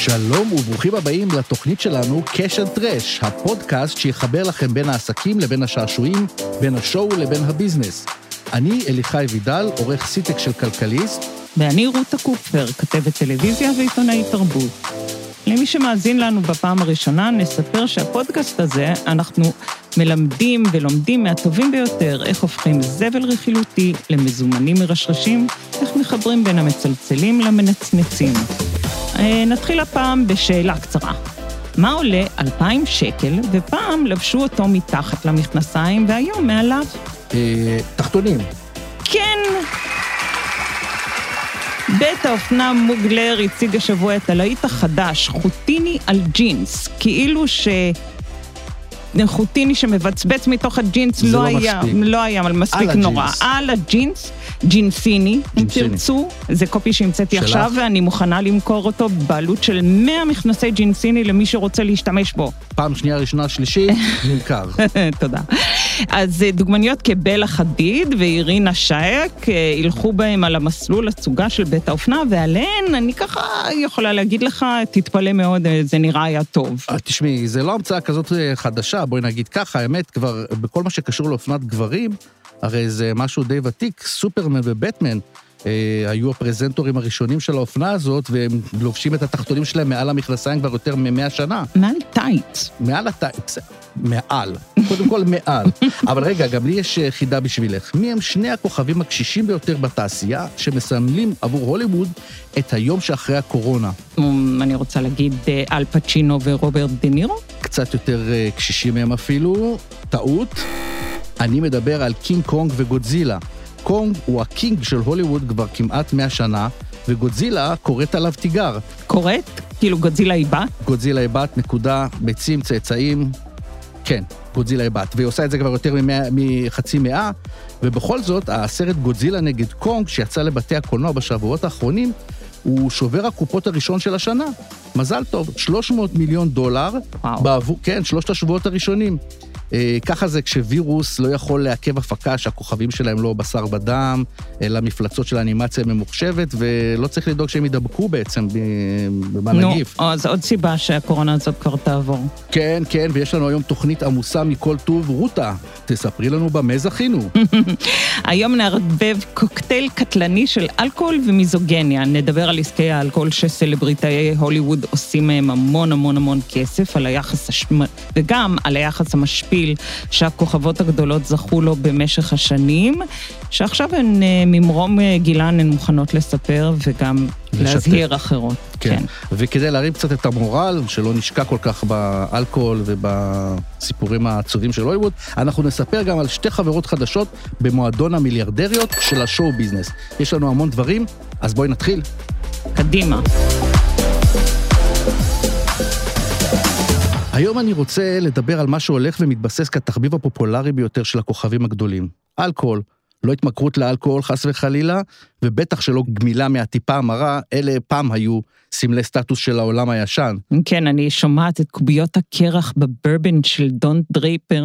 שלום וברוכים הבאים לתוכנית שלנו and Trash, הפודקאסט שיחבר לכם בין העסקים לבין השעשועים, בין ה show לבין ה business. אני אליחי וידל, עורך סיטק של כלכליסט. ואני רותה קופפר, כתבת טלוויזיה ועיתונאית תרבות. למי שמאזין לנו בפעם הראשונה, נספר שהפודקאסט הזה, אנחנו מלמדים ולומדים מהטובים ביותר איך הופכים זבל רכילותי למזומנים מרשרשים, איך מחברים בין המצלצלים למנצנצים. אה, נתחיל הפעם בשאלה קצרה. מה עולה 2,000 שקל, ופעם לבשו אותו מתחת למכנסיים, והיום מעליו? אה, תחתונים. כן. בית האופנה מוגלר הציג השבוע את הלהיט החדש, חוטיני על ג'ינס, כאילו ש... חוטיני שמבצבץ מתוך הג'ינס לא לא היה, מספיק. לא היה מספיק על נורא. הג'ינס. על הג'ינס, ג'ינסיני, אם. תרצו, זה קופי שהמצאתי? עכשיו ואני מוכנה למכור אותו בעלות של 100 מכנסי ג'ינסיני למי שרוצה להשתמש בו. פעם שנייה, ראשונה, שלישית, נמכר. תודה. אז אה, דוגמניות כבלה חדיד ואירינה שייק אה, ילכו בהם על המסלול הצוגה של בית האופנה, ועליהן אני ככה יכולה להגיד לך, תתפלא מאוד, אה, זה נראה היה טוב. תשמעי, זה לא המצאה כזאת חדשה, בואי נגיד ככה, האמת, כבר בכל מה שקשור לאופנת גברים, הרי זה משהו די ותיק, סופרמן ובטמן. אה, היו הפרזנטורים הראשונים של האופנה הזאת, והם לובשים את התחתונים שלהם מעל המכנסיים כבר יותר מ-100 שנה. מעל טייט. מעל הטייפס, מעל, קודם כל מעל. אבל רגע, גם לי יש אה, חידה בשבילך. מי הם שני הכוכבים הקשישים ביותר בתעשייה, שמסמלים עבור הוליווד את היום שאחרי הקורונה? אמ, אני רוצה להגיד אה, אל פצ'ינו ורוברט דה נירו. קצת יותר אה, קשישים מהם אפילו, טעות. אני מדבר על קינג קונג וגודזילה. קונג הוא ה king של הוליווד כבר כמעט 100 שנה, וגודזילה קוראת עליו תיגר. קוראת? כאילו גודזילה היא בת? גודזילה היא בת, נקודה, ביצים, צאצאים. כן, גודזילה היא בת. והיא עושה את זה כבר יותר ממאה- מחצי מאה, ובכל זאת, הסרט גודזילה נגד קונג, שיצא לבתי הקולנוע בשבועות האחרונים, הוא שובר הקופות הראשון של השנה. מזל טוב, 300 מיליון דולר. וואו. בעבור, כן, שלושת השבועות הראשונים. אה, ככה זה כשווירוס לא יכול לעכב הפקה שהכוכבים שלהם לא בשר בדם, אלא מפלצות של אנימציה ממוחשבת, ולא צריך לדאוג שהם יידבקו בעצם ב- בנגיף. נו, אז עוד סיבה שהקורונה הזאת כבר תעבור. כן, כן, ויש לנו היום תוכנית עמוסה מכל טוב. רותה, תספרי לנו במה זכינו. היום נערבב קוקטייל קטלני של אלכוהול ומיזוגניה. נדבר על עסקי האלכוהול שסלבריטאי הוליווד עושים מהם המון המון המון כסף, על היחס השמ... וגם על היחס המשפיל שהכוכבות הגדולות זכו לו במשך השנים, שעכשיו הן אה, ממרום אה, גילן הן מוכנות לספר וגם לשתף. להזהיר אחרות. כן. וכדי להרים קצת את המורל, שלא נשקע כל כך באלכוהול ובסיפורים העצובים של הוליווד, אנחנו נספר גם על שתי חברות חדשות במועדון המיליארדריות של השואו ביזנס. יש לנו המון דברים, אז בואי נתחיל. קדימה. היום אני רוצה לדבר על מה שהולך ומתבסס כתחביב הפופולרי ביותר של הכוכבים הגדולים. אלכוהול. לא התמכרות לאלכוהול חס וחלילה, ובטח שלא גמילה מהטיפה המרה, אלה פעם היו סמלי סטטוס של העולם הישן. כן, אני שומעת את קוביות הקרח בברבן של דון דרייפר.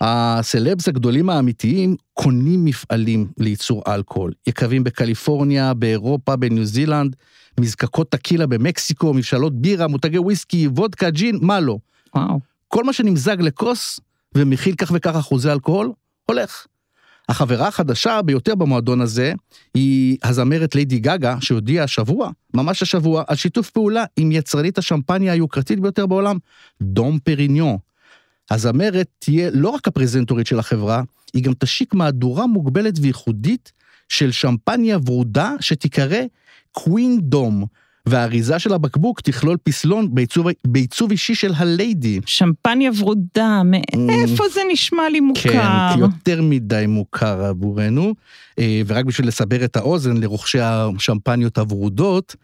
הסלבס הגדולים האמיתיים קונים מפעלים לייצור אלכוהול. יקבים בקליפורניה, באירופה, בניו זילנד, מזקקות טקילה במקסיקו, מבשלות בירה, מותגי וויסקי, וודקה, ג'ין, מה לא. וואו. כל מה שנמזג לכוס ומכיל כך וכך אחוזי אלכוהול, הולך. החברה החדשה ביותר במועדון הזה היא הזמרת ליידי גגה, שהודיעה השבוע, ממש השבוע, על שיתוף פעולה עם יצרנית השמפניה היוקרתית ביותר בעולם, דום פריניון. הזמרת תהיה לא רק הפרזנטורית של החברה, היא גם תשיק מהדורה מוגבלת וייחודית של שמפניה ורודה שתיקרא קווין דום, והאריזה של הבקבוק תכלול פסלון בעיצוב, בעיצוב אישי של הליידי. שמפניה ורודה, מאיפה זה נשמע לי מוכר? כן, יותר מדי מוכר עבורנו. אה, ורק בשביל לסבר את האוזן לרוכשי השמפניות הוורודות,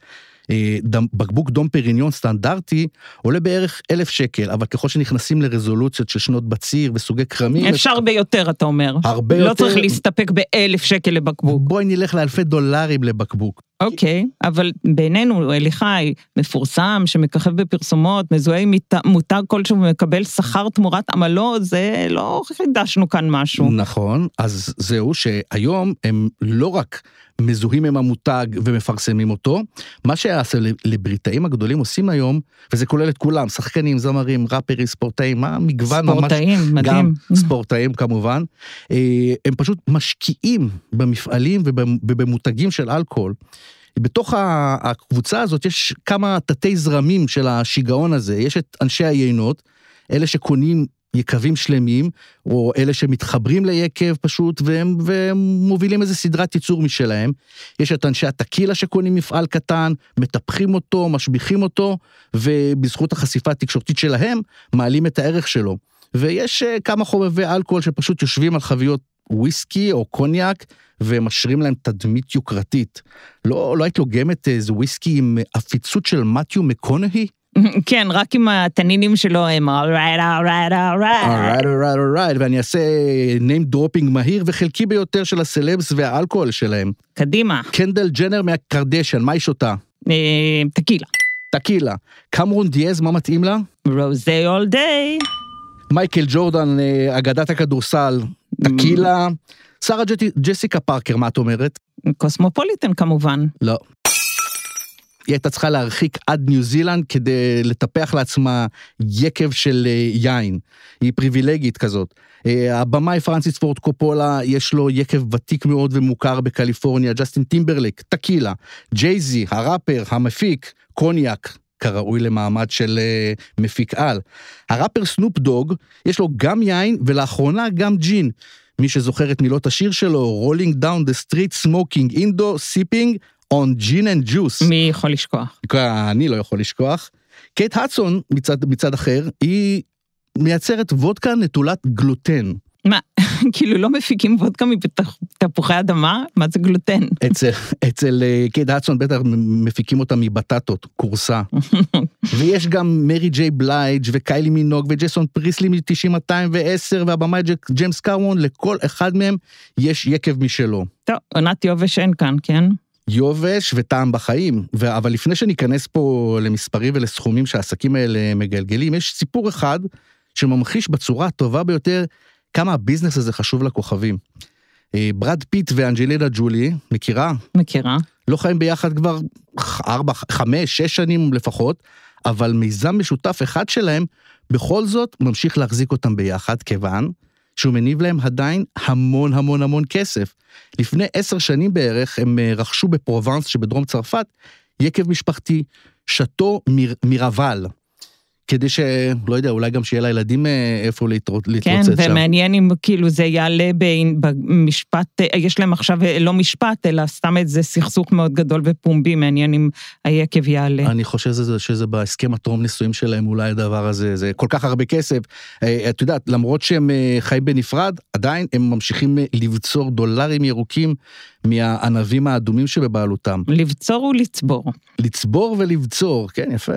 דם- בקבוק דום פריניון סטנדרטי עולה בערך אלף שקל, אבל ככל שנכנסים לרזולוציות של שנות בציר וסוגי כרמים... אפשר ביותר, אתה אומר. הרבה לא יותר. צריך להסתפק באלף שקל לבקבוק. בואי נלך לאלפי דולרים לבקבוק. אוקיי, אבל בינינו, אליחי, מפורסם, שמככב בפרסומות, מזוהה עם מותג כלשהו ומקבל שכר תמורת עמלו, זה לא חידשנו כאן משהו. נכון, אז זהו שהיום הם לא רק מזוהים עם המותג ומפרסמים אותו, מה שהסלבריטאים הגדולים עושים היום, וזה כולל את כולם, שחקנים, זמרים, ראפרים, ספורטאים, מה מגוון ממש... ספורטאים, מדהים. גם ספורטאים כמובן, אה, הם פשוט משקיעים במפעלים ובמ- ובמותגים של אלכוהול. בתוך הקבוצה הזאת יש כמה תתי זרמים של השיגעון הזה, יש את אנשי היינות, אלה שקונים יקבים שלמים, או אלה שמתחברים ליקב פשוט, והם, והם מובילים איזה סדרת ייצור משלהם. יש את אנשי הטקילה שקונים מפעל קטן, מטפחים אותו, משביחים אותו, ובזכות החשיפה התקשורתית שלהם, מעלים את הערך שלו. ויש אה, כמה חובבי אלכוהול שפשוט יושבים על חביות וויסקי או קוניאק, ומשרים להם תדמית יוקרתית. לא, לא היית לוגמת איזה וויסקי עם עפיצות של מתיו מקונהי? כן, רק עם התנינים שלו הם alright, alright, alright. alright, alright, alright, ואני אעשה name dropping מהיר וחלקי ביותר של הסלבס והאלכוהול שלהם. קדימה, קנדל ג'נר מהקרדשן, מה היא שותה? אה, טקילה. טקילה. קמרון דיאז, מה מתאים לה? rosé all day. מייקל ג'ורדן, אה, אגדת הכדורסל, טקילה. שרה ג'סיקה פארקר, מה את אומרת? קוסמופוליטן כמובן. לא. היא הייתה צריכה להרחיק עד ניו זילנד כדי לטפח לעצמה יקב של אה, יין. היא פריבילגית כזאת. אה, הבמאי פרנסיס פורד קופולה, יש לו יקב ותיק מאוד ומוכר בקליפורניה, ג'סטין טימברלק, טקילה, ג'יי זי, הראפר, המפיק, קוניאק. כראוי למעמד של uh, מפיק על. הראפר סנופ דוג, יש לו גם יין ולאחרונה גם ג'ין. מי שזוכר את מילות השיר שלו, Rolling down the street smoking indo sipping on gin and juice. מי יכול לשכוח? אני לא יכול לשכוח. קייט הדסון, מצד, מצד אחר, היא מייצרת וודקה נטולת גלוטן. מה, כאילו לא מפיקים וודקה מתפוחי אדמה? מה זה גלוטן? אצל, אצל אה, קייט הדסון בטח מפיקים אותה מבטטות, כאלה. ויש גם מרי ג'יי בלייג' וקיילי מינוג וג'ייסון פריסלי מ-90210 והבמאי ג'יימס קרוון, לכל אחד מהם יש יקב משלו. טוב, עונת יובש אין כאן, כן? יובש וטעם בחיים. ו- אבל לפני שניכנס פה למספרים ולסכומים שהעסקים האלה מגלגלים, יש סיפור אחד שממחיש בצורה הטובה ביותר כמה הביזנס הזה חשוב לכוכבים. אה, ברד פיט ואנג'לינה ג'ולי, מכירה? מכירה. לא חיים ביחד כבר ארבע, חמש, שש שנים לפחות, אבל מיזם משותף אחד שלהם בכל זאת ממשיך להחזיק אותם ביחד, כיוון שהוא מניב להם עדיין המון המון המון כסף. לפני עשר שנים בערך הם אה, רכשו בפרובנס שבדרום צרפת יקב משפחתי, שאטו מיר, מיראבל. כדי ש... לא יודע, אולי גם שיהיה לילדים אה, איפה כן, להתרוצץ שם. ומעניין אם כאילו זה יעלה במשפט, אה, יש להם עכשיו אה, לא משפט, אלא סתם איזה סכסוך מאוד גדול ופומבי, מעניין אם היקב יעלה. אני חושב שזה, שזה בהסכם הטרום נישואים שלהם אולי הדבר הזה, זה כל כך הרבה כסף. את יודעת, למרות שהם חיים בנפרד, עדיין הם ממשיכים לבצור דולרים ירוקים מהענבים האדומים שבבעלותם. לבצור ולצבור. לצבור ולבצור, כן, יפה.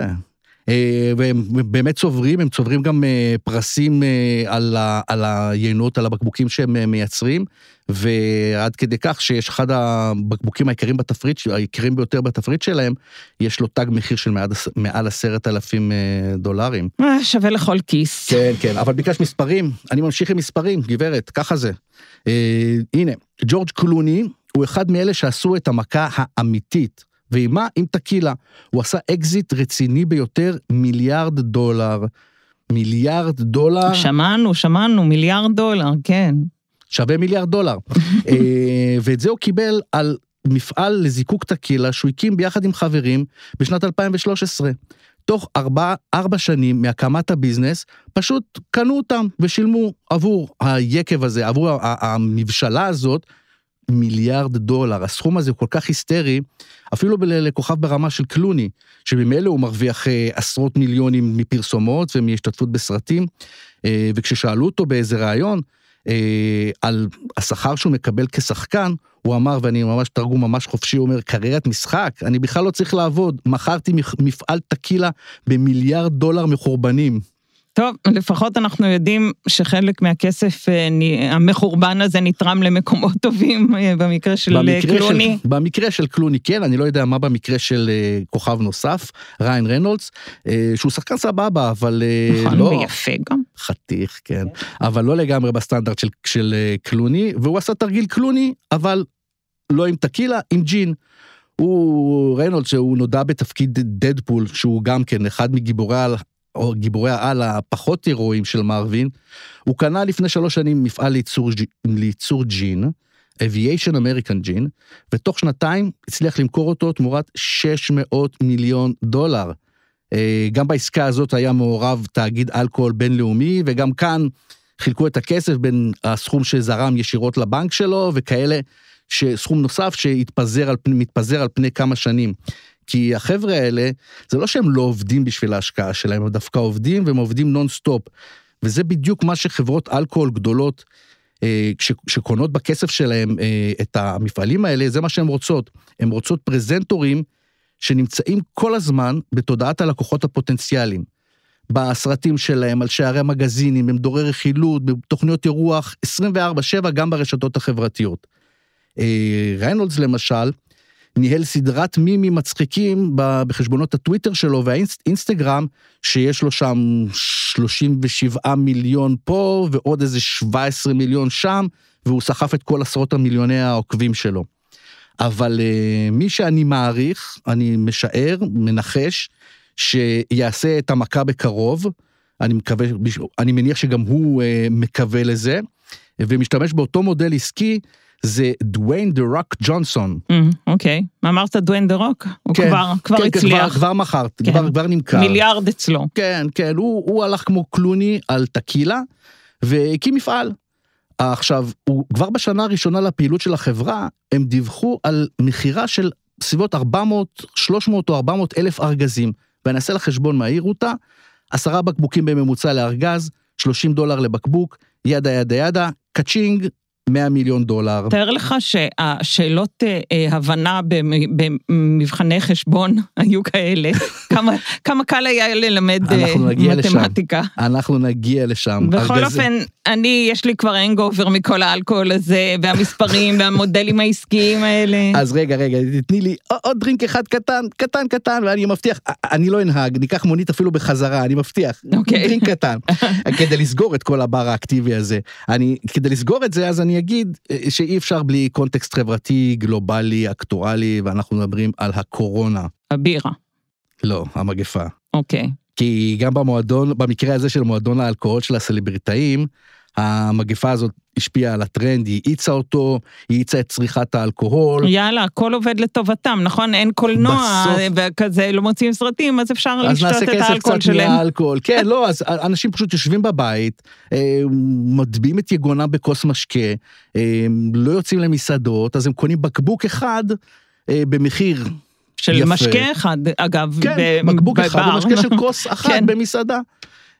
אה, והם באמת צוברים, הם צוברים גם אה, פרסים אה, על, ה, על היינות, על הבקבוקים שהם מייצרים, ועד כדי כך שיש אחד הבקבוקים העיקריים בתפריט, העיקריים ביותר בתפריט שלהם, יש לו תג מחיר של מעל, מעל עשרת אלפים דולרים. שווה לכל כיס. כן, כן, אבל ביקשת מספרים, אני ממשיך עם מספרים, גברת, ככה זה. הנה, ג'ורג' קלוני הוא אחד מאלה שעשו את המכה האמיתית. ועם מה? עם טקילה. הוא עשה אקזיט רציני ביותר, מיליארד דולר. מיליארד דולר שמענו, שמענו, מיליארד דולר, כן. שווה מיליארד דולר. אה, ואת זה הוא קיבל על מפעל לזיקוק טקילה שהוא הקים ביחד עם חברים בשנת 2013. תוך ארבע, ארבע שנים מהקמת הביזנס, פשוט קנו אותם ושילמו עבור היקב הזה, עבור המבשלה הזאת, מיליארד דולר. הסכום הזה הוא כל כך היסטרי, אפילו לכוכב ברמה של קלוני, שממילא הוא מרוויח אה, עשרות מיליונים מפרסומות ומהשתתפות בסרטים, אה, וכששאלו אותו באיזה ראיון, אה, על השכר שהוא מקבל כשחקן, הוא אמר, ואני ממש תרגום ממש חופשי, הוא אומר, קריירת משחק, אני בכלל לא צריך לעבוד, מכרתי מפ- מפעל טקילה במיליארד דולר מחורבנים. טוב, לפחות אנחנו יודעים שחלק מהכסף אה, המחורבן הזה נתרם למקומות טובים אה, במקרה של אה, במקרה קלוני. של, במקרה של קלוני כן, אני לא יודע מה במקרה של כוכב נוסף, ריאן ריינולדס, שהוא שחקן סבבה, אבל נכון, לא... ויפה גם. חתיך, כן. אבל לא לגמרי בסטנדרט של, של קלוני, והוא עשה תרגיל קלוני, אבל לא עם טקילה, עם ג'ין. הוא, ריינולדס, שהוא נודע בתפקיד דדפול, שהוא גם כן אחד מגיבורי או גיבורי העל הפחות הירואיים של מרווין, הוא קנה לפני שלוש שנים מפעל לייצור, לייצור ג'ין, Aviation American ג'ין, ותוך שנתיים הצליח למכור אותו תמורת 600 מיליון דולר. אה, גם בעסקה הזאת היה מעורב תאגיד אלכוהול בינלאומי, וגם כאן חילקו את הכסף בין הסכום שזרם ישירות לבנק שלו, וכאלה, שסכום נוסף שהתפזר על, על פני כמה שנים. כי החבר'ה האלה, זה לא שהם לא עובדים בשביל ההשקעה שלהם, הם דווקא עובדים והם עובדים נונסטופ. וזה בדיוק מה שחברות אלכוהול גדולות, אה, שקונות בכסף שלהם אה, את המפעלים האלה, זה מה שהן רוצות. הן רוצות פרזנטורים שנמצאים כל הזמן בתודעת הלקוחות הפוטנציאליים. בסרטים שלהם, על שערי מגזינים, במדורי רכילות, בתוכניות אירוח, 24/7 גם ברשתות החברתיות. אה, ריינולדס למשל, ניהל סדרת מימים מצחיקים בחשבונות הטוויטר שלו והאינסטגרם, שיש לו שם 37 מיליון פה ועוד איזה 17 מיליון שם, והוא סחף את כל עשרות המיליוני העוקבים שלו. אבל uh, מי שאני מעריך, אני משער, מנחש, שיעשה את המכה בקרוב, אני מקווה, אני מניח שגם הוא uh, מקווה לזה, ומשתמש באותו מודל עסקי, זה דוויין דה רוק ג'ונסון. אמ, אוקיי, מה אמרת דוויין דה רוק? הוא כן, כבר כבר כן, כן, כבר, הצליח. כבר מכר, כן. כבר, כבר נמכר. מיליארד אצלו. כן, כן, הוא, הוא הלך כמו קלוני על טקילה, והקים מפעל. עכשיו, הוא, כבר בשנה הראשונה לפעילות של החברה, הם דיווחו על מכירה של בסביבות 400, 300 או 400 אלף ארגזים. ואני אעשה לך חשבון מהיר אותה, עשרה בקבוקים בממוצע לארגז, 30 דולר לבקבוק, yada yada yada, ka-ching, 100 מיליון דולר. תאר לך שהשאלות אה, אה, הבנה במ- במבחני חשבון היו כאלה, כמה- כמה קל היה ללמד אה, אנחנו נגיע לשם. מתמטיקה. אנחנו נגיע לשם. בכל ארגז- אופן, אני, יש לי כבר hangover מכל האלכוהול הזה, והמספרים, והמודלים העסקיים האלה. אז רגע, רגע, תתני לי עוד- דרינק אחד קטן, קטן, קטן, ואני מבטיח, אני לא אנהג, ניקח מונית אפילו בחזרה, אני מבטיח. אוקיי. דרינק קטן. כדי לסגור את כל הבר האקטיבי הזה. אני, כדי לסגור את זה, אז אני אגיד אה, שאי אפשר בלי קונטקסט חברתי, גלובלי, אקטואלי, ואנחנו מדברים על הקורונה. הבירה, לא, המגפה. אוקיי. כי גם במועדון, במקרה הזה של מועדון האלכוהול של הסלבריטאים, המגפה הזאת השפיעה על הטרנד, היא האיצה אותו, היא האיצה את צריכת האלכוהול. יאללה, הכל עובד לטובתם, נכון? אין קולנוע, בסוף- וכזה לא מוצאים סרטים, אז אפשר אז לשתות נעשה את כסף האלכוהול קצת שלהם. מהאלכוהול. כן, לא, אז אנשים פשוט יושבים בבית, אה, מטביעים את יגונם בכוס משקה, אה, לא יוצאים למסעדות, אז הם קונים בקבוק אחד אה, במחיר, של יפה. משקה אחד, אגב, כן, ב- בקבוק אחד בבר. במשקה של כוס אחת כן. במסעדה.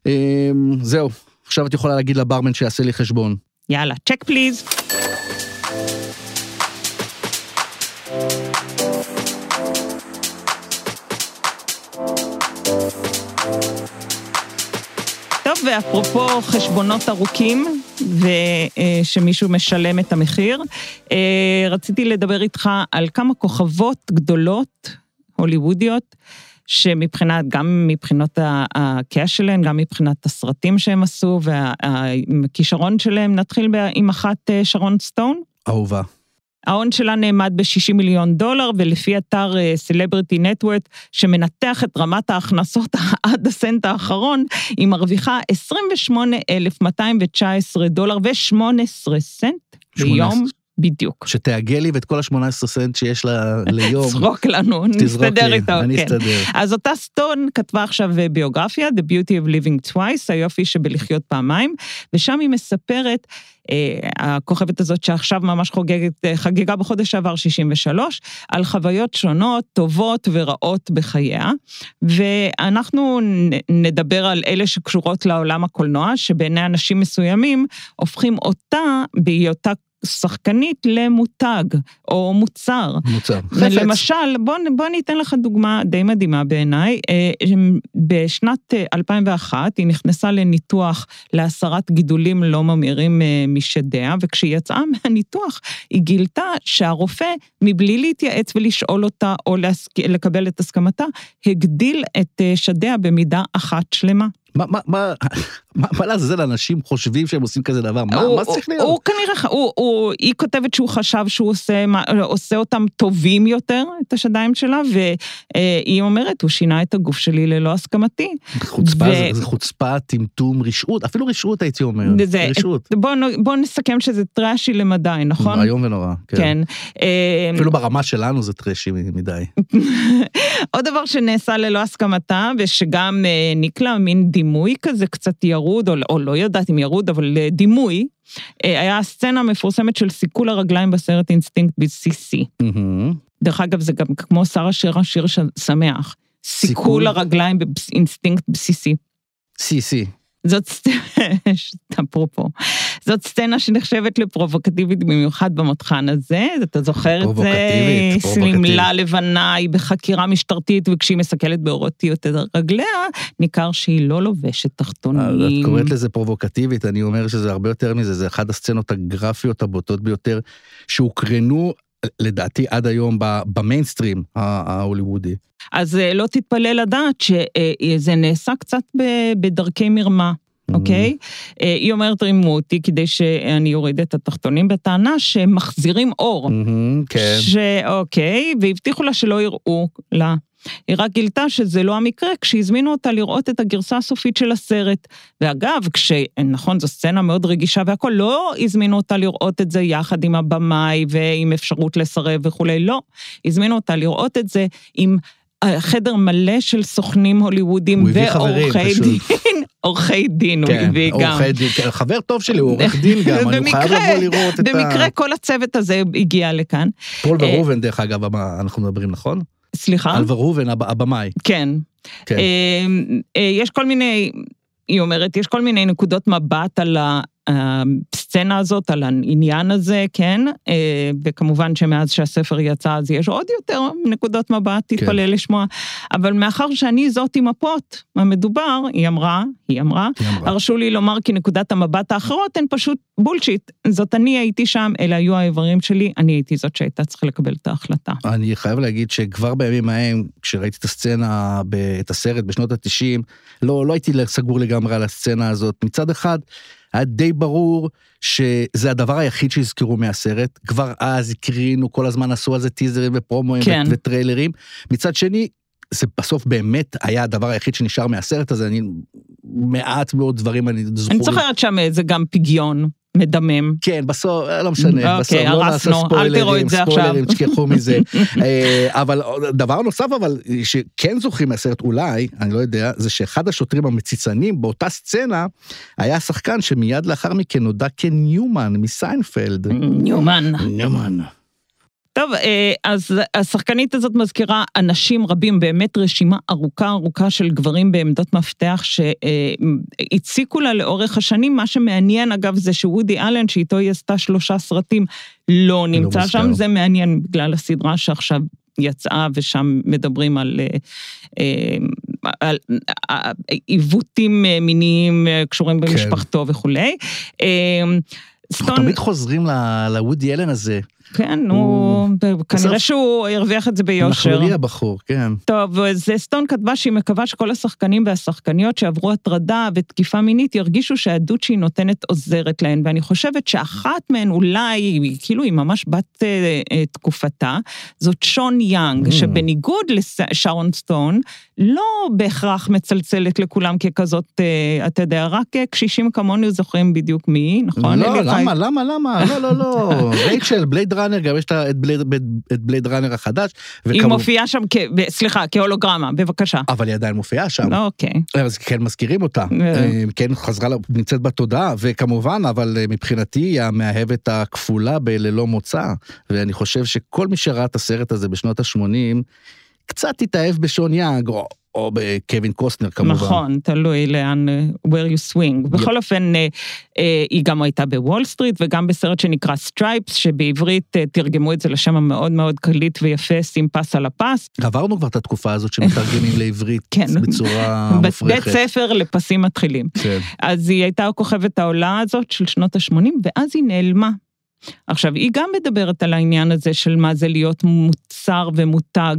אה, זהו, עכשיו את יכולה להגיד לברמן שיעשה לי חשבון. יאללה, צ'ק פליז. טוב, ואפרופו חשבונות ארוכים, ושמישהו משלם את המחיר, אה, רציתי לדבר איתך על כמה כוכבות גדולות, הוליוודיות, שמבחינת, גם מבחינות ה- הקאש שלהן, גם מבחינת הסרטים שהם עשו והכישרון שלהם, נתחיל עם אחת אה, שרון סטון. אהובה. ההון שלה נאמד ב-60 מיליון דולר, ולפי אתר סלבריטי נטוורט, שמנתח את רמת ההכנסות עד הסנט האחרון, היא מרוויחה 28,219 דולר ו-18 סנט ביום 18. בדיוק. שתעגל לי ואת כל ה-18 סנט שיש לה ליום. צרוק לנו, תזרוק נסתדר לי, איתו, אני כן. אסתדר. אז אותה סטון כתבה עכשיו אה, ביוגרפיה, The Beauty of Living Twice, היופי שבלחיות פעמיים, ושם היא מספרת, אה, הכוכבת הזאת שעכשיו ממש חוגגת, אה, חגגה בחודש שעבר 63, על חוויות שונות, טובות ורעות בחייה, ואנחנו נדבר על אלה שקשורות לעולם הקולנוע, שבעיני אנשים מסוימים הופכים אותה, בהיותה שחקנית למותג או מוצר. מוצר. למשל, בוא, בוא ניתן לך דוגמה די מדהימה בעיניי. אה, בשנת 2001 היא נכנסה לניתוח להסרת גידולים לא ממאירים משדיה, וכשהיא יצאה מהניתוח, היא גילתה שהרופא, מבלי להתייעץ ולשאול אותה או לקבל את הסכמתה, הגדיל את שדיה במידה אחת שלמה. מה, מה, מה, מה לעזאזל אנשים חושבים שהם עושים כזה דבר? מה, הוא, מה צריך להיות? הוא כנראה, הוא, הוא, היא כותבת שהוא חשב שהוא עושה, עושה אותם טובים יותר, את השדיים שלה, והיא אומרת, הוא שינה את הגוף שלי ללא הסכמתי. חוצפה, ו... זה, זה חוצפה, טמטום, רשעות, אפילו רשעות הייתי אומר, זה, רשעות. בוא, בוא נסכם שזה טראשי למדי, נכון? איום ונורא, כן. כן. אה, אפילו ברמה שלנו זה טראשי מדי. עוד דבר שנעשה ללא הסכמתה, ושגם אה, נקלע מין דימוי כזה קצת ירוד, או, או לא יודעת אם ירוד, אבל אה, דימוי, אה, היה הסצנה המפורסמת של סיכול הרגליים בסרט אינסטינקט בייסיק. Mm-hmm. דרך אגב, זה גם כמו שר השיר השיר שמח. סיכול הרגליים באינסטינקט בסיסי. בסיסי. זאת סצנה, אפרופו, זאת סצנה שנחשבת לפרובוקטיבית במיוחד במותחן הזה, אתה זוכר את זה? פרובוקטיבית, שמלה לבנה, היא בחקירה משטרתית, וכשהיא משכלת באירוטיות את רגליה, ניכר שהיא לא לובשת תחתונים. את קוראת לזה פרובוקטיבית, אני אומר שזה הרבה יותר מזה, זה אחת הסצנות הגרפיות הבוטות ביותר שהוקרנו לדעתי עד היום במיינסטרים ההוליוודי. אז אה, לא תתפלא לדעת שזה נעשה קצת בדרכי מרמה. אוקיי? Okay? אה, היא אומרת, רימו אותי כדי שאני אוריד את התחתונים, בטענה שהם מחזירים אור. כן. שאוקיי, והבטיחו לה שלא יראו לה. היא רק גילתה שזה לא המקרה כשהזמינו אותה לראות את הגרסה הסופית של הסרט. ואגב, כש... נכון, זו סצנה מאוד רגישה והכול, לא הזמינו אותה לראות את זה יחד עם הבמאי ועם אפשרות לסרב וכולי, לא. הזמינו אותה לראות את זה עם... חדר מלא של סוכנים הוליוודים ועורכי דין, עורכי דין הוא כן, הביא גם. עורכי דין, כן, חבר טוב שלי, הוא עורך דין גם, אני חייב לבוא לראות את ה... במקרה כל הצוות הזה הגיע לכאן. פול אה, ורובן, דרך אגב, אנחנו מדברים, נכון? סליחה? על ורובן, הבמאי. כן. כן. אה, אה, יש כל מיני, היא אומרת, יש כל מיני נקודות מבט על ה... הסצנה הזאת, על העניין הזה, כן, אה, וכמובן שמאז שהספר יצא אז יש עוד יותר נקודות מבט. תתפלא כן. לשמוע, אבל מאחר שאני זאת עם הפוט המדובר, היא אמרה, היא אמרה, היא אמרה, הרשו לי לומר כי נקודת המבט האחרות הן פשוט בולשיט. זאת אני הייתי שם, אלה היו האיברים שלי, אני הייתי זאת שהייתה צריכה לקבל את ההחלטה. אני חייב להגיד שכבר בימים ההם, כשראיתי את הסצנה, את הסרט בשנות ה-90, לא, לא הייתי סגור לגמרי על הסצנה הזאת. מצד אחד, היה די ברור שזה הדבר היחיד שיזכרו מהסרט. כבר אז הקרינו, כל הזמן עשו על זה טיזרים ופרומואים כן. וטריילרים. מצד שני, זה בסוף באמת היה הדבר היחיד שנשאר מהסרט הזה, אני... מעט מאוד דברים אני זוכר. אני זוכרת שם זה גם פגיון. מדמם. כן, בסוף, אה, לא משנה, בסוף, לא נעשה ספוילרים, אל תראו את זה ספוילרים, תשכחו מזה. אה, אבל דבר נוסף, אבל, שכן זוכרים מהסרט אולי, אני לא יודע, זה שאחד השוטרים המציצנים באותה סצנה, היה שחקן שמיד לאחר מכן נודע כניומן מסיינפלד. ניומן. ניומן. טוב, אה, אז השחקנית הזאת מזכירה אנשים רבים, באמת רשימה ארוכה ארוכה של גברים בעמדות מפתח שהציקו לה לאורך השנים. מה שמעניין, אגב, זה שוודי אלן, שאיתו היא עשתה שלושה סרטים, לא נמצא לא שם. זה מעניין בגלל הסדרה שעכשיו יצאה, ושם מדברים על, אה, על עיוותים מיניים קשורים כן. במשפחתו כן. וכולי. אנחנו תמיד חוזרים לוודי אלן הזה. כן, נו, כנראה שהוא הרוויח את זה ביושר. נכלולי הבחור, כן. טוב, אז סטון כתבה שהיא מקווה שכל השחקנים והשחקניות שעברו הטרדה ותקיפה מינית ירגישו שהעדות שהיא נותנת עוזרת להן, ואני חושבת שאחת מהן אולי, כאילו היא ממש בת אה, אה, תקופתה, זאת שון יאנג, mm. שבניגוד לשרון סטון, לא בהכרח מצלצלת לכולם ככזאת, אה, אתה יודע, רק קשישים כמונו זוכרים בדיוק מי, נכון? לא, למה, למה, למה? לא, לא, לא. רייצ'ל, בלייד ראנר, גם יש את בלייד, את בלייד ראנר החדש. היא וכמו... מופיעה שם, כ... סליחה, כהולוגרמה, בבקשה. אבל היא עדיין מופיעה שם. אוקיי. אז כן מזכירים אותה. אה. כן חזרה, נמצאת בתודעה, וכמובן, אבל אה, מבחינתי היא המאהבת הכפולה בללא מוצא. ואני חושב שכל מי שראה את הסרט הזה בשנות ה-80, קצת התאהב בשון יאנג, או או בקווין קוסטנר כמובן. נכון, תלוי לאן, אה, where you swing. בכל אופן, אה, אה, היא גם הייתה בוול סטריט וגם בסרט שנקרא סטרייפס, שבעברית תרגמו את זה לשם המאוד מאוד קליט ויפה, שים פס על הפס. עברנו כבר את התקופה הזאת שמתרגמים לעברית כן. בצורה בית מופרכת. ספר לפסים מתחילים. כן. אז היא הייתה כוכבת העולה הזאת של שנות ה-80, ואז היא נעלמה. עכשיו, היא גם מדברת על העניין הזה של מה זה להיות מוצר ומותג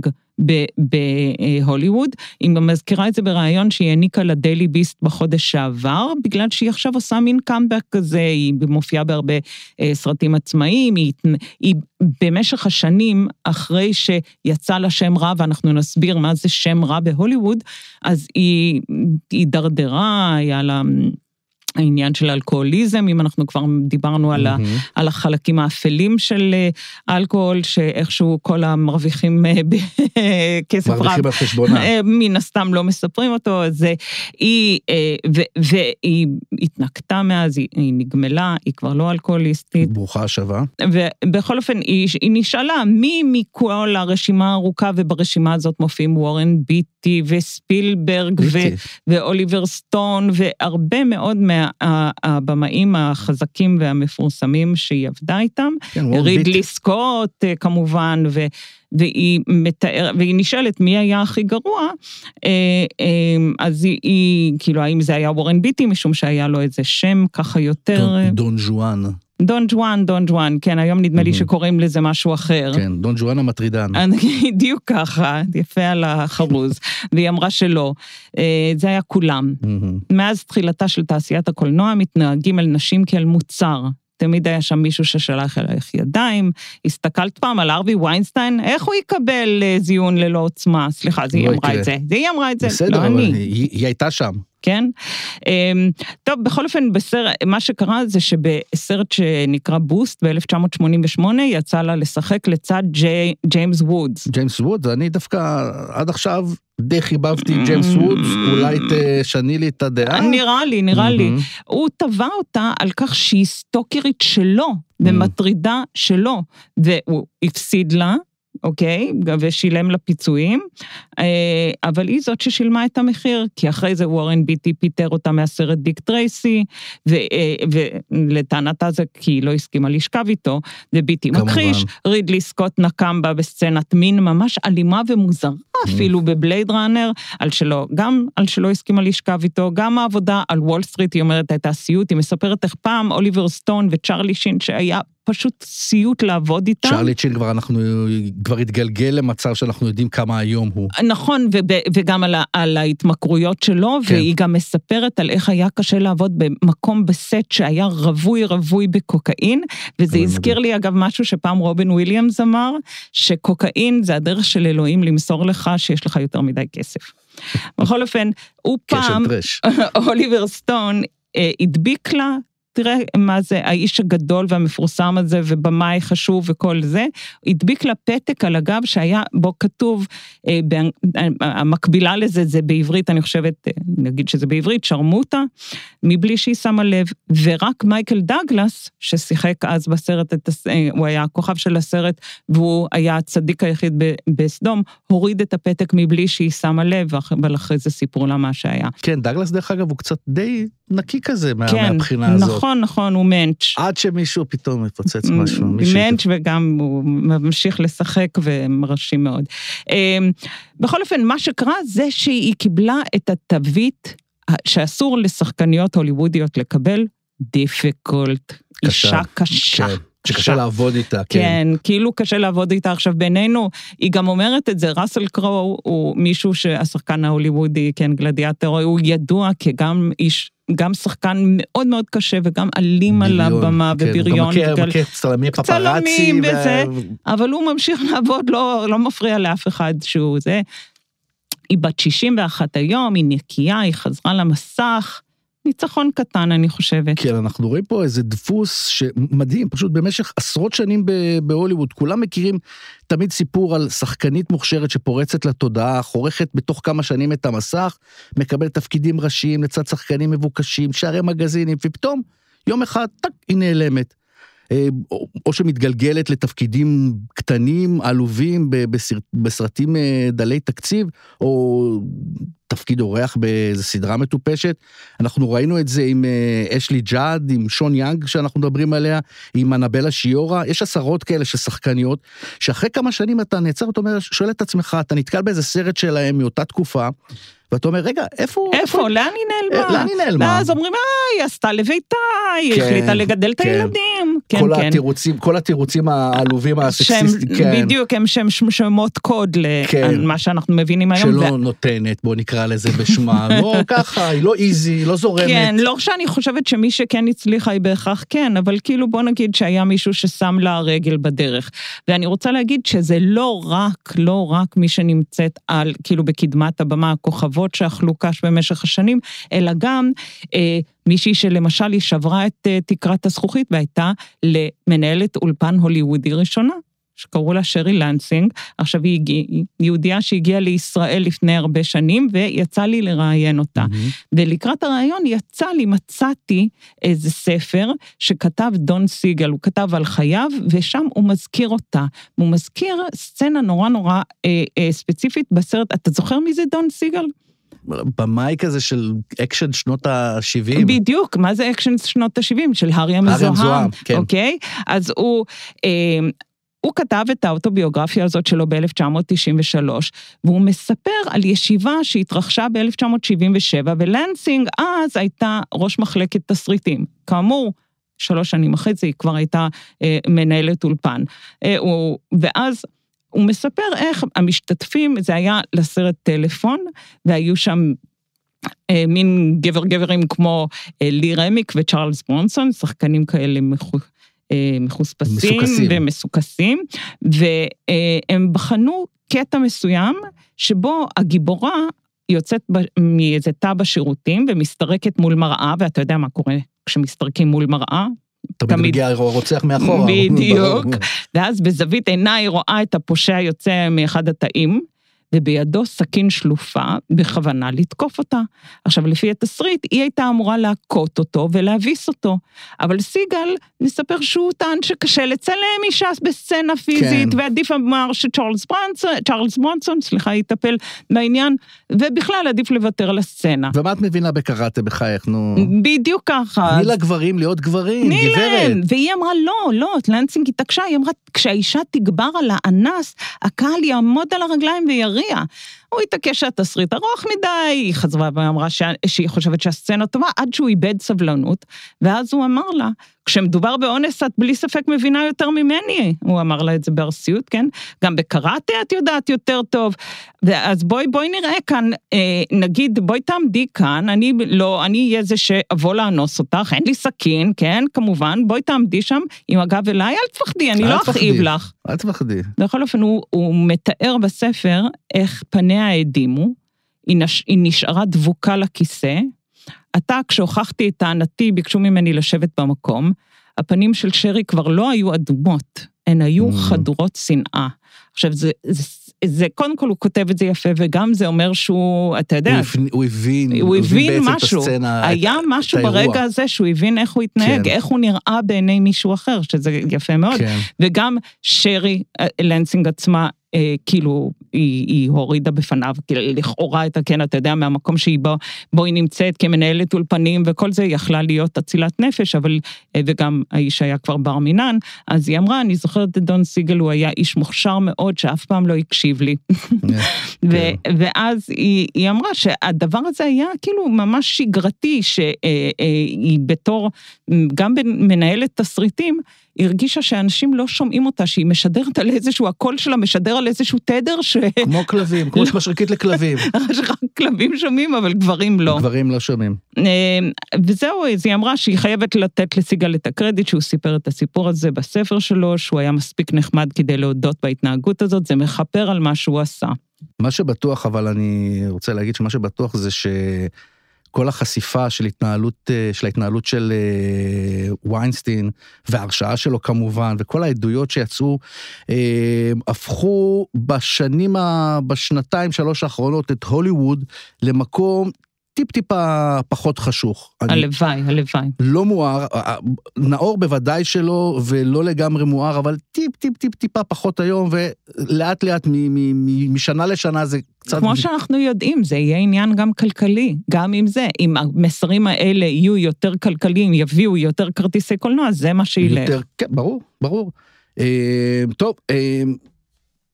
בהוליווד. היא מזכירה את זה בריאיון שהיא העניקה לדיילי ביסט בחודש שעבר, בגלל שהיא עכשיו עושה מין קאמבק כזה, היא מופיעה בהרבה אה, סרטים עצמאיים, היא, היא במשך השנים, אחרי שיצא לה שם רע, ואנחנו נסביר מה זה שם רע בהוליווד, אז היא הידרדרה, היה לה... העניין של אלכוהוליזם, אם אנחנו כבר דיברנו על, ה. על החלקים האפלים של אה, אלכוהול, שאיכשהו כל המרוויחים אה, בכסף רב, מרוויחים על חשבונה. אה, מן הסתם לא מספרים אותו, אז היא, ו- והיא התנקתה מאז, היא, היא נגמלה, היא כבר לא אלכוהוליסטית, ברוכה השבה. ובכל אופן, היא, היא נשאלה מי מכל הרשימה הארוכה, וברשימה הזאת מופיעים וורן ביטי וספילברג ו- ביטי. ואוליבר סטון, והרבה מאוד מהבמאים החזקים והמפורסמים שהיא עבדה איתם. כן, רידלי. סקוט אה, כמובן, ו, והיא מתאר, והיא נשאלת מי היה הכי גרוע, אה, אה, אז היא, היא, כאילו, האם זה היה וורן ביטי, משום שהיה לו איזה שם ככה יותר... דון- דון ז'ואן. דון ג'ואן, דון ג'ואן, כן, היום נדמה לי מהמם. שקוראים לזה משהו אחר. כן, דון ז'ואן המטרידן. בדיוק ככה, יפה על החרוז, והיא אמרה שלא. אה, זה היה כולם. מהמם. מאז תחילתה של תעשיית הקולנוע מתנהגים אל נשים כאל מוצר. תמיד היה שם מישהו ששלח אלייך ידיים. הסתכלת פעם על ארווי ויינסטיין, איך הוא יקבל אה, זיון ללא עוצמה? סליחה, זה היא לא אמרה. את זה. זה היא אמרה את זה, בסדר, לא אבל אני. היא היא הייתה שם. כן? אמ, טוב, בכל אופן, בסרט, מה שקרה זה שבסרט שנקרא בוסט ב-1988, יצא לה לשחק לצד ג'יי, ג'יימס וודס. ג'יימס וודס, אני דווקא עד עכשיו די חיבבתי את ג'יימס וודס, אולי תשני לי את הדעה. נראה לי, נראה לי. מהמם. הוא תבע אותה על כך שהיא stalker ית שלו, ומטרידה שלו, והוא הפסיד לה. אוקיי? ושילם לה פיצויים, אה, אבל היא זאת ששילמה את המחיר, כי אחרי זה וורן ביטי פיטר אותה מהסרט דיק טרייסי, ו- אה, ולטענתה זה כי היא לא הסכימה לשכב איתו, וביטי. מכחיש, רידלי סקוט נקם בה בסצנת מין ממש אלימה ומוזרה אפילו בבלייד ראנר, על שלא, גם על שלא הסכימה לשכב איתו, גם העבודה על וול סטריט, היא אומרת, הייתה סיוט, היא מספרת איך פעם אוליבר סטון וצ'רלי שין, שהיה פשוט סיוט לעבוד איתם. צ'רלי שין כבר אנחנו, כבר התגלגל למצב שאנחנו יודעים כמה היום הוא. נכון, וב, וגם על, ה, על ההתמכרויות שלו, כן. והיא גם מספרת על איך היה קשה לעבוד במקום בסט שהיה רווי רווי בקוקאין, וזה הזכיר לי אגב משהו שפעם רובין וויליאמס אמר, שקוקאין זה הדרך של אלוהים למסור לך שיש לך יותר מדי כסף. בכל אופן, הוא פעם. אוליבר סטון אה, הדביק לה, תראה מה זה האיש הגדול והמפורסם הזה ובמאי חשוב וכל זה, הדביק לה פתק על הגב שהיה בו כתוב, אה, אה, המקבילה לזה זה בעברית, אני חושבת, אה, נגיד שזה בעברית, שרמוטה, מבלי שהיא שמה לב, ורק מייקל דגלס, ששיחק אז בסרט, את, הס- אה, הוא היה הכוכב של הסרט, והוא היה הצדיק היחיד ב- בסדום, הוריד את הפתק מבלי שהיא שמה לב, אבל אחרי זה סיפרו לה מה שהיה. כן, דגלס דרך אגב הוא קצת די נקי כזה מה- כן, מהבחינה הזאת. נכון, נכון, הוא מענץ'. עד שמישהו פתאום מפוצץ משהו. מענץ' וגם הוא ממשיך לשחק ומרשים מאוד. אמ, בכל אופן, מה שקרה זה שהיא קיבלה את התווית שאסור לשחקניות הוליוודיות לקבל, difficult. קשה. אישה קשה. כן, שקשה לעבוד איתה, כן. כן, כאילו קשה לעבוד איתה. עכשיו, בינינו, היא גם אומרת את זה, ראסל קרואו הוא מישהו שהשחקן ההוליוודי, כן, גלדיאטור, הוא ידוע כגם איש, גם שחקן מאוד מאוד קשה וגם אלים על הבמה כן, ובריון. גם מכה- בגלל- מכה צלמי פפראצי. צלמים וזה. וה- אבל הוא ממשיך לעבוד, לא, לא מפריע לאף אחד שהוא זה. היא בת 61 היום, היא נקייה, היא חזרה למסך. ניצחון קטן, אני חושבת. כן, אנחנו רואים פה איזה דפוס שמדהים, פשוט במשך עשרות שנים בהוליווד, כולם מכירים תמיד סיפור על שחקנית מוכשרת שפורצת לתודעה, חורכת בתוך כמה שנים את המסך, מקבלת תפקידים ראשיים לצד שחקנים מבוקשים, שערי מגזינים, ופתאום, יום אחד, טאק, היא נעלמת. אה, או, שמתגלגלת לתפקידים קטנים, עלובים, בסרט, בסרטים אה, דלי תקציב, או תפקיד אורח באיזה סדרה מטופשת. אנחנו ראינו את זה עם אה, אשלי ג'אד, עם שון יאנג שאנחנו מדברים עליה, עם אנבלה שיורה, יש עשרות כאלה של שחקניות, שאחרי כמה שנים אתה נעצר, אתה אומר, שואל את עצמך, אתה נתקל באיזה סרט שלהם מאותה תקופה, ואתה אומר, רגע, איפה... איפה? לאן היא נעלמה? לאן היא נעלמה? ואז אומרים, אה, היא עשתה לביתה, היא כן, החליטה לגדל את כן. הילדים. כן, כל כן. התירוצים, כל התירוצים העלובים הסקסיסטיים, כן. בדיוק, הם שם שמות קוד כן. למה שאנחנו מבינים היום. שלא ו... נותנת, בוא נקרא לזה בשמה, לא ככה, היא לא איזי, היא לא זורמת. כן, לא שאני חושבת שמי שכן הצליחה היא בהכרח כן, אבל כאילו בוא נגיד שהיה מישהו ששם לה רגל בדרך. ואני רוצה להגיד שזה לא רק, לא רק מי שנמצאת על, כאילו בקדמת הבמה, הכוכבות שאכלו קש במשך השנים, אלא גם אה, מישהי שלמשל היא שברה את אה, תקרת הזכוכית והייתה למנהלת אולפן הוליוודי ראשונה. שקראו לה שרי לנסינג. עכשיו, היא הגיע, יהודייה שהגיעה לישראל לפני הרבה שנים, ויצא לי לראיין אותה. Mm-hmm. ולקראת הראיון יצא לי, מצאתי איזה ספר שכתב דון סיגל, הוא כתב על חייו, ושם הוא מזכיר אותה. הוא מזכיר סצנה נורא נורא אה, אה, ספציפית בסרט, אתה זוכר מי זה דון סיגל? במאי כזה של אקשן שנות ה-70. בדיוק, מה זה אקשן שנות ה-70? של הארי המזוהם. הארי המזוהם, כן. אוקיי? אז הוא... אה, הוא כתב את האוטוביוגרפיה הזאת שלו ב-1993, והוא מספר על ישיבה שהתרחשה ב-1977, ולנסינג אז הייתה ראש מחלקת תסריטים. כאמור, שלוש שנים אחרי זה היא כבר הייתה אה, מנהלת אולפן. אה, הוא, ואז הוא מספר איך המשתתפים, זה היה לסרט טלפון, והיו שם אה, מין גבר גברים כמו אה, לי רמיק וצ'ארלס ברונסון, שחקנים כאלה מחו, אה, מחוספסים מסוכסים. ומסוכסים, והם בחנו קטע מסוים שבו הגיבורה יוצאת מאיזה תא בשירותים ומסתרקת מול מראה, ואתה יודע מה קורה כשמסתרקים מול מראה, תמיד מגיע רוצח מאחורה. בדיוק. ואז בזווית עיניי רואה את הפושע יוצא מאחד התאים, ובידו סכין שלופה בכוונה לתקוף אותה. עכשיו, לפי התסריט, היא הייתה אמורה להכות אותו ולהביס אותו. אבל סיגל מספר שהוא טען שקשה לצלם אישה בסצנה פיזית, כן. ועדיף אמר שצ'ארלס ברנסון, ברנסון, סליחה, יטפל בעניין, ובכלל עדיף לוותר על הסצנה. ומה את מבינה בקראטה בחייך, נו? בדיוק ככה. תני לגברים להיות גברים, גברת. להם, והיא אמרה, לא, לא, לנסינג התעקשה, היא אמרה, כשהאישה תגבר על האנס, הקהל יעמוד על הרגליים ויריב. övriga הוא התעקש שהתסריט ארוך מדי, היא חזרה ואמרה שהיא חושבת שהסצנה טובה, עד שהוא איבד סבלנות, ואז הוא אמר לה, כשמדובר באונס את בלי ספק מבינה יותר ממני, הוא אמר לה את זה בארסיות, כן? גם בקראטה את יודעת יותר טוב. אז בואי, בואי נראה כאן, אה, נגיד, בואי תעמדי כאן, אני לא, אני אהיה זה שאבוא לאנוס אותך, אין לי סכין, כן? כמובן, בואי תעמדי שם עם הגב אליי, אל תפחדי, אני לא אכאיב לך. אל תפחדי. בכל אופן, הוא, הוא מתאר בספר איך פניה האדימו, היא, נש, היא נשארה דבוקה לכיסא, עתה, כשהוכחתי את טענתי, ביקשו ממני לשבת במקום. הפנים של שרי כבר לא היו אדומות, הן היו mm. חדורות שנאה. עכשיו, זה, זה, זה, קודם כל הוא כותב את זה יפה, וגם זה אומר שהוא, אתה יודע... הוא הבין, הוא הבין, הוא הבין משהו. הסצנה, היה את, משהו את ברגע הזה שהוא הבין איך הוא התנהג, כן. איך הוא נראה בעיני מישהו אחר, שזה יפה מאוד. כן. וגם שרי אה, לנסינג עצמה אה, כאילו, היא, היא הורידה בפניו, כאילו, לכאורה את הכן, אתה יודע, מהמקום שהיא בו, בו היא נמצאת כמנהלת אולפנים וכל זה, יכלה להיות אצילת נפש, אבל, אה, וגם האיש היה כבר בר מינן, אז היא אמרה, אני זוכרת את דון סיגל, הוא היה איש מוכשר מאוד, שאף פעם לא הקשיב לי. ו, כן. ואז היא, היא אמרה שהדבר הזה היה כאילו ממש שגרתי, שהיא אה, בתור, גם מנהלת תסריטים, היא הרגישה שאנשים לא שומעים אותה, שהיא משדרת על איזשהו, הקול שלה משדר על איזשהו תדר ש... כמו כלבים, כמו שמשריקית לכלבים. שרק כלבים שומעים, אבל גברים לא. גברים לא שומעים. אה, וזהו, אז היא אמרה שהיא חייבת לתת לסיגל את הקרדיט, שהוא סיפר את הסיפור הזה בספר שלו, שהוא היה מספיק נחמד כדי להודות בהתנהגות הזאת, זה מכפר על מה שהוא עשה. מה שבטוח, אבל אני רוצה להגיד שמה שבטוח זה ש... כל החשיפה של התנהלות, אה, של ההתנהלות של אה, ויינסטין, וההרשעה שלו כמובן, וכל העדויות שיצאו, אה, הפכו בשנים, בשנתיים, שלוש האחרונות, את הוליווד למקום טיפ-טיפה פחות חשוך. אני- הלוואי, הלוואי. לא מואר, אה, נאור בוודאי שלא, ולא לגמרי מואר, אבל טיפ טיפ טיפ טיפה פחות היום, ולאט לאט מ- מ- מ- משנה לשנה זה קצת... כמו שאנחנו יודעים, זה יהיה עניין גם כלכלי, גם עם זה. אם המסרים האלה יהיו יותר כלכליים, יביאו יותר כרטיסי קולנוע, זה מה שילך. יותר, כן, ברור, ברור. אה, טוב, אה,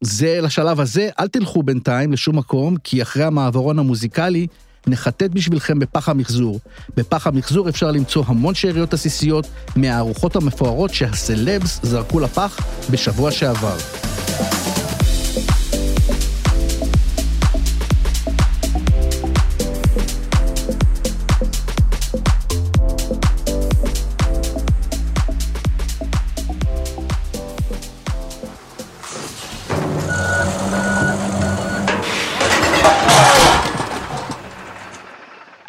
זה לשלב הזה, אל תלכו בינתיים לשום מקום, כי אחרי המעברון המוזיקלי, נחטט בשבילכם בפח המחזור. בפח המחזור אפשר למצוא המון שאריות עסיסיות מהארוחות המפוארות שהסלבס זרקו לפח בשבוע שעבר.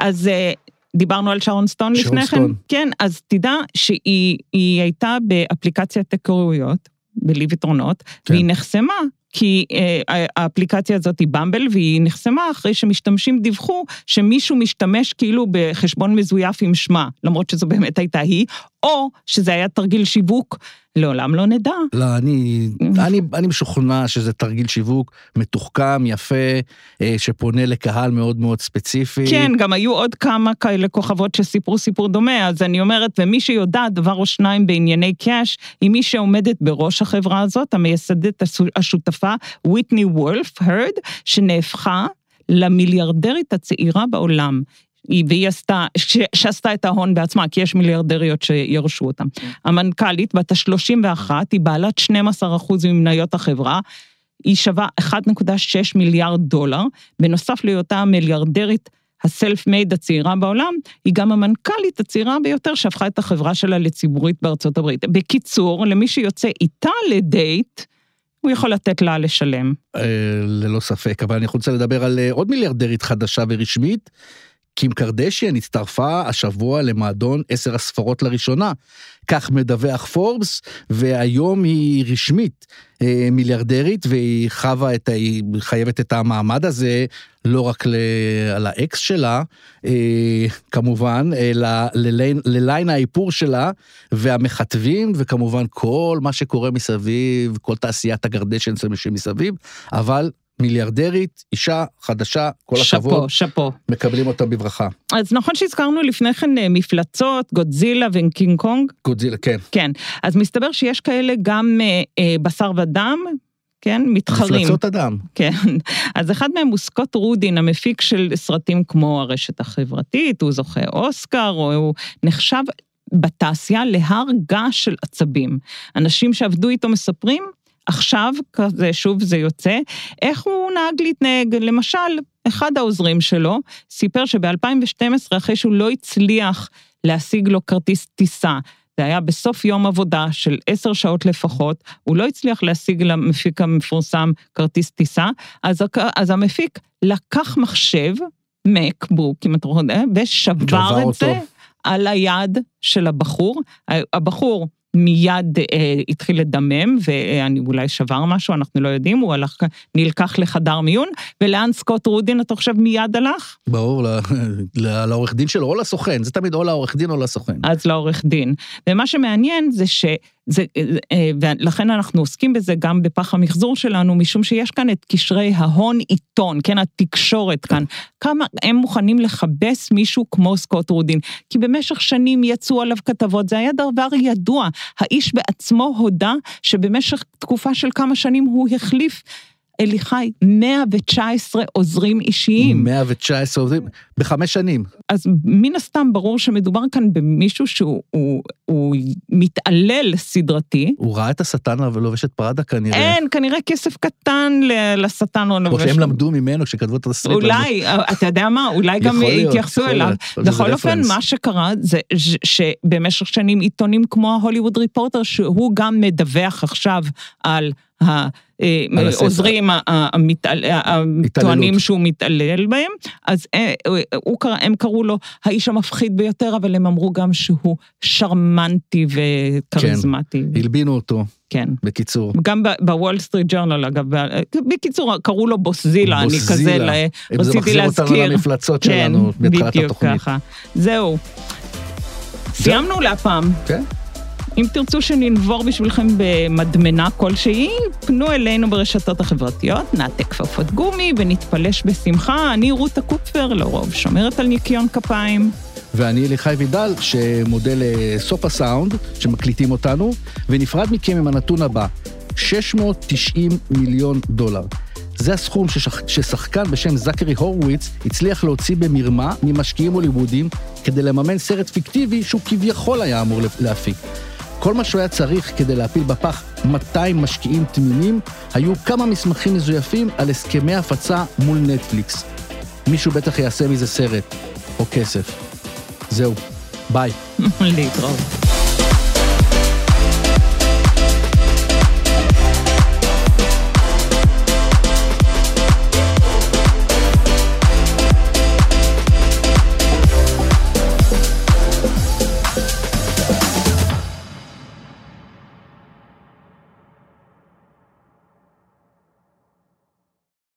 אז אה, דיברנו על שרון סטון שרון לפני כן? סטון. כן, אז תדע שהיא היא הייתה באפליקציית היכרויות, בלי פתרונות, כן. והיא נחסמה. כי אה, האפליקציה הזאת היא במבל, והיא נחסמה אחרי שמשתמשים דיווחו שמישהו משתמש כאילו בחשבון מזויף עם שמה, למרות שזו באמת הייתה היא, או שזה היה תרגיל שיווק, לעולם לא נדע. לא, אני, אני, אני משוכנע שזה תרגיל שיווק מתוחכם, יפה, אה, שפונה לקהל מאוד מאוד ספציפי. כן, גם היו עוד כמה כאלה כוכבות שסיפרו סיפור דומה, אז אני אומרת, ומי שיודעת דבר או שניים בענייני קאש, היא מי שעומדת בראש החברה הזאת, המייסדת השותפה, ויטני וולף, הרד, שנהפכה למיליארדרית הצעירה בעולם. היא- והיא עשתה, ש- שעשתה את ההון בעצמה, כי יש מיליארדריות שירשו אותם. המנכ"לית, בת ה-31, היא בעלת 12% ממניות החברה, היא שווה 1.6 מיליארד דולר, בנוסף להיותה המיליארדרית הסלף מייד הצעירה בעולם, היא גם המנכ"לית הצעירה ביותר שהפכה את החברה שלה לציבורית בארצות הברית. בקיצור, למי שיוצא איתה לדייט, הוא יכול לתת לה לשלם. אה, ללא ספק, אבל אני רוצה לדבר על אה, עוד מיליארדרית חדשה ורשמית. קים קרדשיאן הצטרפה השבוע למועדון עשר הספרות לראשונה. כך מדווח פורבס, והיום היא רשמית אה, מיליארדרית, והיא חווה את ה... היא חייבת את המעמד הזה לא רק ל... על האקס שלה, אה, כמובן, אלא לליין, לליין האיפור שלה, והמחטבים, וכמובן כל מה שקורה מסביב, כל תעשיית הקרדשיאן שמסביב, אבל מיליארדרית, אישה חדשה, כל הכבוד, שאפו, שאפו. מקבלים אותה בברכה. אז נכון שהזכרנו לפני כן אה, מפלצות, גודזילה וקינג קונג, גודזילה, כן. כן. אז מסתבר שיש כאלה גם אה, אה, בשר ודם, כן, מתחרים. מפלצות אדם. כן. אז אחד מהם הוא סקוט רודין, המפיק של סרטים כמו הרשת החברתית, הוא זוכה אוסקר, או הוא נחשב בתעשייה להר געש של עצבים. אנשים שעבדו איתו מספרים, עכשיו, כזה, שוב זה יוצא, איך הוא נהג להתנהג. למשל, אחד העוזרים שלו סיפר שב-2012, אחרי שהוא לא הצליח להשיג לו כרטיס טיסה, זה היה בסוף יום עבודה של עשר שעות לפחות, הוא לא הצליח להשיג למפיק המפורסם כרטיס טיסה, אז, אז המפיק לקח מחשב, מקבוק, אם אתה רוצה, ושבר שבר את אותו. זה על היד של הבחור. הבחור מיד אה, התחיל לדמם, ואני אולי שבר משהו, אנחנו לא יודעים, הוא הלך, נלקח לחדר מיון, ולאן סקוט רודין, אתה חושב, מיד הלך? ברור, לעורך דין שלו, או לסוכן, זה תמיד או לעורך דין או לסוכן. אז לעורך דין. ומה שמעניין זה ש... זה, אה, ולכן אנחנו עוסקים בזה גם בפח המחזור שלנו, משום שיש כאן את קשרי ההון עיתון, כן, התקשורת כאן. כמה הם מוכנים לכבס מישהו כמו סקוט רודין. כי במשך שנים יצאו עליו כתבות, זה היה דבר ידוע. האיש בעצמו הודה שבמשך תקופה של כמה שנים הוא החליף, אליחי, 119 עוזרים אישיים. 119 עובדים, בחמש שנים. אז מן הסתם ברור שמדובר כאן במישהו שהוא הוא, הוא מתעלל סדרתי. הוא ראה את השטן ולובש את פראדה כנראה. אין, כנראה כסף קטן לשטן או או. שהם למדו ממנו כשכתבו את התסריט. אולי, אתה יודע מה, אולי גם להיות, יכול אליו. בכל אופן. מה שקרה זה שבמשך שנים עיתונים כמו ההוליווד ריפורטר, שהוא גם מדווח עכשיו על ה... אה, על הספר. עוזרים ה- ה- המתעל- הטוענים. שהוא מתעלל בהם, אז אה, הם קראו לו האיש המפחיד ביותר, אבל הם אמרו גם שהוא שרמנטי וכריזמטי. הלבינו אותו. כן. בקיצור. גם בוול סטריט ג'ורנל, אגב, בקיצור, קראו לו בוסזילה, אני כזה, בוסזילה. ל- אם זה רציתי מחזיר אותנו להזכיר. למפלצות כן, שלנו בתחילת בדיוק התוכנית. ככה. זהו. סיימנו להפעם. כן? אם תרצו שננבור בשבילכם במדמנה כלשהי, פנו אלינו ברשתות החברתיות, נעטה כפפות גומי ונתפלש בשמחה. אני רותה קופפר, לרוב שומרת על ניקיון כפיים. ואני אליחי וידל, שמודה לסוף הסאונד, שמקליטים אותנו, ונפרד מכם עם הנתון הבא, 690 מיליון דולר. זה הסכום ששח... ששחקן בשם זכרי הורוויץ הצליח להוציא במרמה ממשקיעים הוליוודיים כדי לממן סרט פיקטיבי שהוא כביכול היה אמור להפיק. כל מה שהוא היה צריך כדי להפיל בפח 200 משקיעים תמימים, היו כמה מסמכים מזויפים על הסכמי הפצה מול נטפליקס. מישהו בטח יעשה מזה סרט, או כסף. זהו, ביי. להתראות.